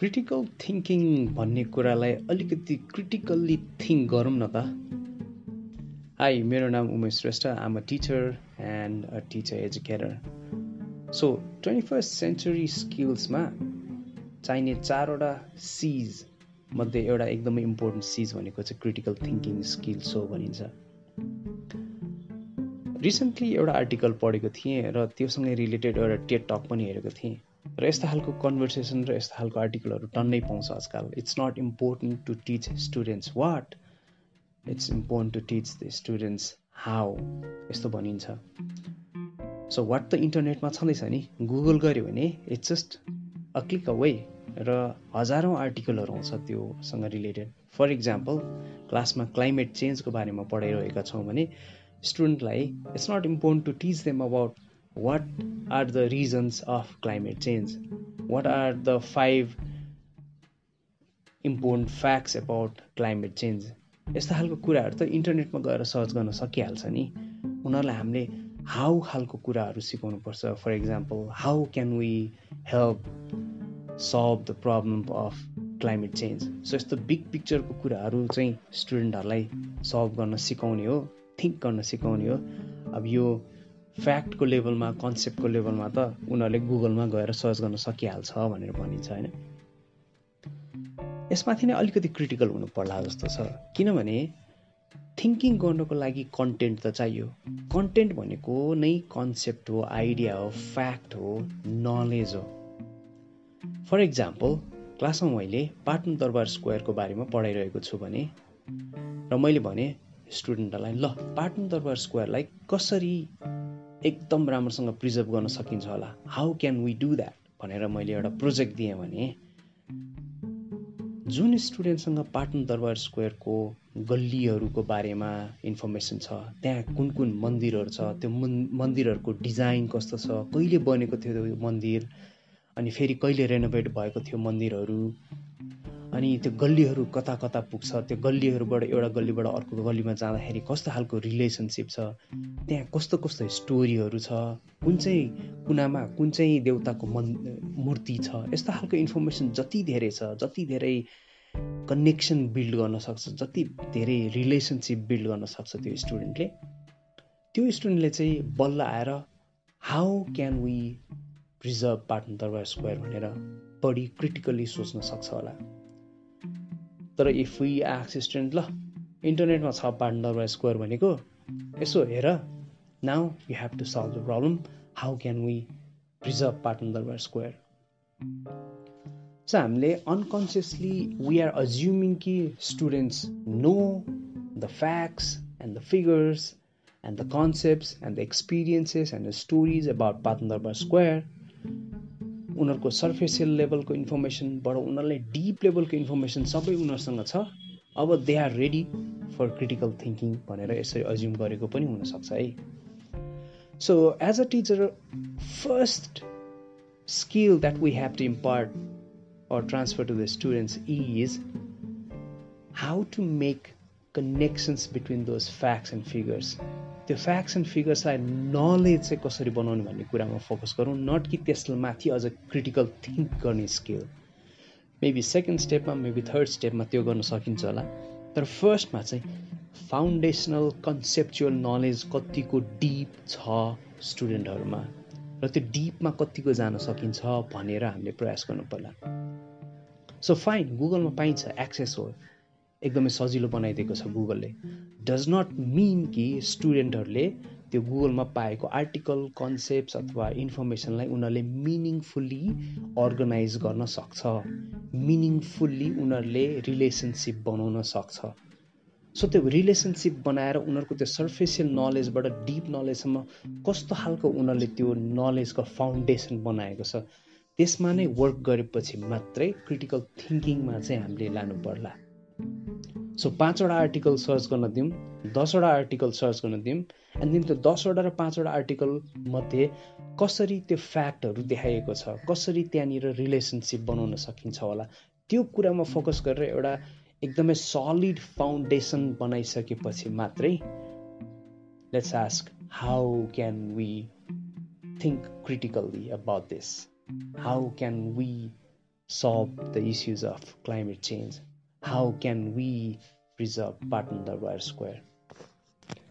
Critical thinking भन्ने कुरालाई अलिकति क्रिटिकल्ली थिङ्क गरौँ न त। हाई मेरो नाम Umesh Shrestha. Um a teacher and a teacher educator so twenty first century स्किल्समा चाहिने चारवटा सिज मध्ये एउटा एकदमै इम्पोर्टेन्ट सिज भनेको चाहिँ क्रिटिकल थिङ्किङ स्किल्स हो भनिन्छ। रिसेन्टली एउटा आर्टिकल पढेको थिएँ र त्योसँगै रिलेटेड एउटा टेट टक पनि हेरेको थिएँ। र यस्तो खालको कन्भर्सेसन र यस्तो खालको आर्टिकलहरू टन्नै पाउँछ आजकल. It's not important to teach students what it's important to teach the students how यस्तो भनिन्छ। सो वाट त इन्टरनेटमा छँदैछ नि? गुगल गऱ्यो भने it's just a click away र हजारौँ आर्टिकलहरू आउँछ त्योसँग रिलेटेड फर इक्जाम्पल क्लासमा क्लाइमेट चेन्जको बारेमा पढाइरहेका छौँ भने स्टुडेन्टलाई it's not important to teach them about what are the reasons of climate change? What are the five important facts about climate change यस्तो खालको कुराहरू त इन्टरनेटमा गएर सर्च गर्न सकिहाल्छ नि। उनीहरूलाई हामीले हाउ खालको कुराहरू सिकाउनुपर्छ? For example how can we help solve the problem of climate change so यस्तो बिग पिक्चरको कुराहरू चाहिँ स्टुडेन्टहरूलाई सल्भ गर्न सिकाउने हो थिङ्क गर्न सिकाउने हो। अब यो फ्याक्टको लेभलमा कन्सेप्टको लेभलमा त उनीहरूले गुगलमा गएर सर्च गर्न सकिहाल्छ भनेर भनिन्छ होइन? यसमाथि नै अलिकति क्रिटिकल हुनु पर्ला जस्तो छ। किनभने थिङ्किङ गर्नको लागि कन्टेन्ट त चाहियो। कन्टेन्ट भनेको नै कन्सेप्ट हो आइडिया हो फ्याक्ट हो नलेज हो। फर इक्जाम्पल क्लासमा मैले पाटन दरबार स्क्वायरको बारेमा पढाइरहेको छु भने र मैले भने स्टुडेन्टहरूलाई ल पाटन दरबार स्क्वायरलाई कसरी एकदम राम्रोसँग प्रिजर्भ गर्न सकिन्छ होला। How can we do that भनेर मैले एउटा प्रोजेक्ट दिएँ भने जुन स्टुडेन्टसँग पाटन दरबार स्क्वायरको गल्लीहरूको बारेमा इन्फर्मेसन छ त्यहाँ कुन कुन मन्दिरहरू छ त्यो मन्दिरहरूको डिजाइन कस्तो छ कहिले बनेको थियो त्यो मन्दिर अनि फेरि कहिले रेनोभेट भएको थियो मन्दिरहरू अनि त्यो गल्लीहरू कता कता पुग्छ? त्यो गल्लीहरूबाट एउटा गल्लीबाट अर्को गल्लीमा जाँदाखेरि कस्तो खालको रिलेसनसिप छ? त्यहाँ कस्तो कस्तो स्टोरीहरू छ? कुन चाहिँ कुनामा कुन चाहिँ देउताको मन मूर्ति छ? यस्तो खालको इन्फर्मेसन जति धेरै छ जति धेरै कनेक्सन बिल्ड गर्न सक्छ जति धेरै रिलेसनसिप बिल्ड गर्न सक्छ त्यो स्टुडेन्टले त्यो स्टुडेन्टले चाहिँ बल्ल आएर how can we preserve Patan Durbar square भनेर बढी क्रिटिकल्ली सोच्न सक्छ होला। तर इफ वी आक्स स्टुडेन्ट ल इन्टरनेटमा छ पार्टनर स्क्वायर भनेको यसो हेर। Now you have to solve the problem how can we preserve Patan square so हामीले अनकन्सियसली वी आर अज्युमिङ कि students know the facts and the figures and the concepts and the experiences and the stories about Patan square उनीहरूको superficial लेभलको इन्फर्मेसनबाट उनीहरूलाई deep लेभलको information सबै उनीहरूसँग छ। अब they are ready for critical thinking भनेर यसरी अज्युम गरेको पनि हुनसक्छ है। So as a teacher first skill that we have to impart or transfer to the students is how to make connections between those facts and figures. त्यो facts and फिगर्सलाई knowledge चाहिँ कसरी बनाउने भन्ने कुरामा फोकस गरौँ नट कि त्यसलाई माथि अझ क्रिटिकल थिङ्क गर्ने स्किल मेबी सेकेन्ड स्टेपमा मेबी थर्ड स्टेपमा त्यो गर्न सकिन्छ होला। तर फर्स्टमा चाहिँ फाउन्डेसनल कन्सेप्चुअल नलेज कतिको डिप छ स्टुडेन्टहरूमा र त्यो डिपमा कतिको जान सकिन्छ भनेर हामीले प्रयास गर्नु पर्ला सो फाइन गुगलमा पाइन्छ एक्सेस हो। एकदमै सजिलो बनाइदिएको छ गुगलले। डज नट मिन कि स्टुडेन्टहरूले त्यो गुगलमा पाएको आर्टिकल कन्सेप्ट अथवा इन्फर्मेसनलाई उनीहरूले मिनिङफुल्ली अर्गनाइज गर्न सक्छ। मिनिङफुल्ली उनीहरूले रिलेसनसिप बनाउन सक्छ। सो त्यो रिलेसनसिप बनाएर उनीहरूको त्यो सर्फेसियल नलेजबाट डिप नलेजसम्म कस्तो खालको उनीहरूले त्यो नलेजको फाउन्डेसन बनाएको छ त्यसमा नै वर्क गरेपछि मात्रै क्रिटिकल थिङ्किङमा चाहिँ हामीले लानु पर्ला सो पाँचवटा आर्टिकल सर्च गर्न दिउँ दसवटा आर्टिकल सर्च गर्न दिउँ एन्ड देन त्यो दसवटा र पाँचवटा आर्टिकल मध्ये कसरी त्यो फ्याक्टहरू देखाइएको छ कसरी त्यहाँनिर रिलेसनसिप बनाउन सकिन्छ होला त्यो कुरामा फोकस गरेर एउटा एकदमै सलिड फाउन्डेसन बनाइसकेपछि मात्रै let's ask how can we think critically about this how can we solve the issues of climate change? How can we preserve Patan Darbar Square?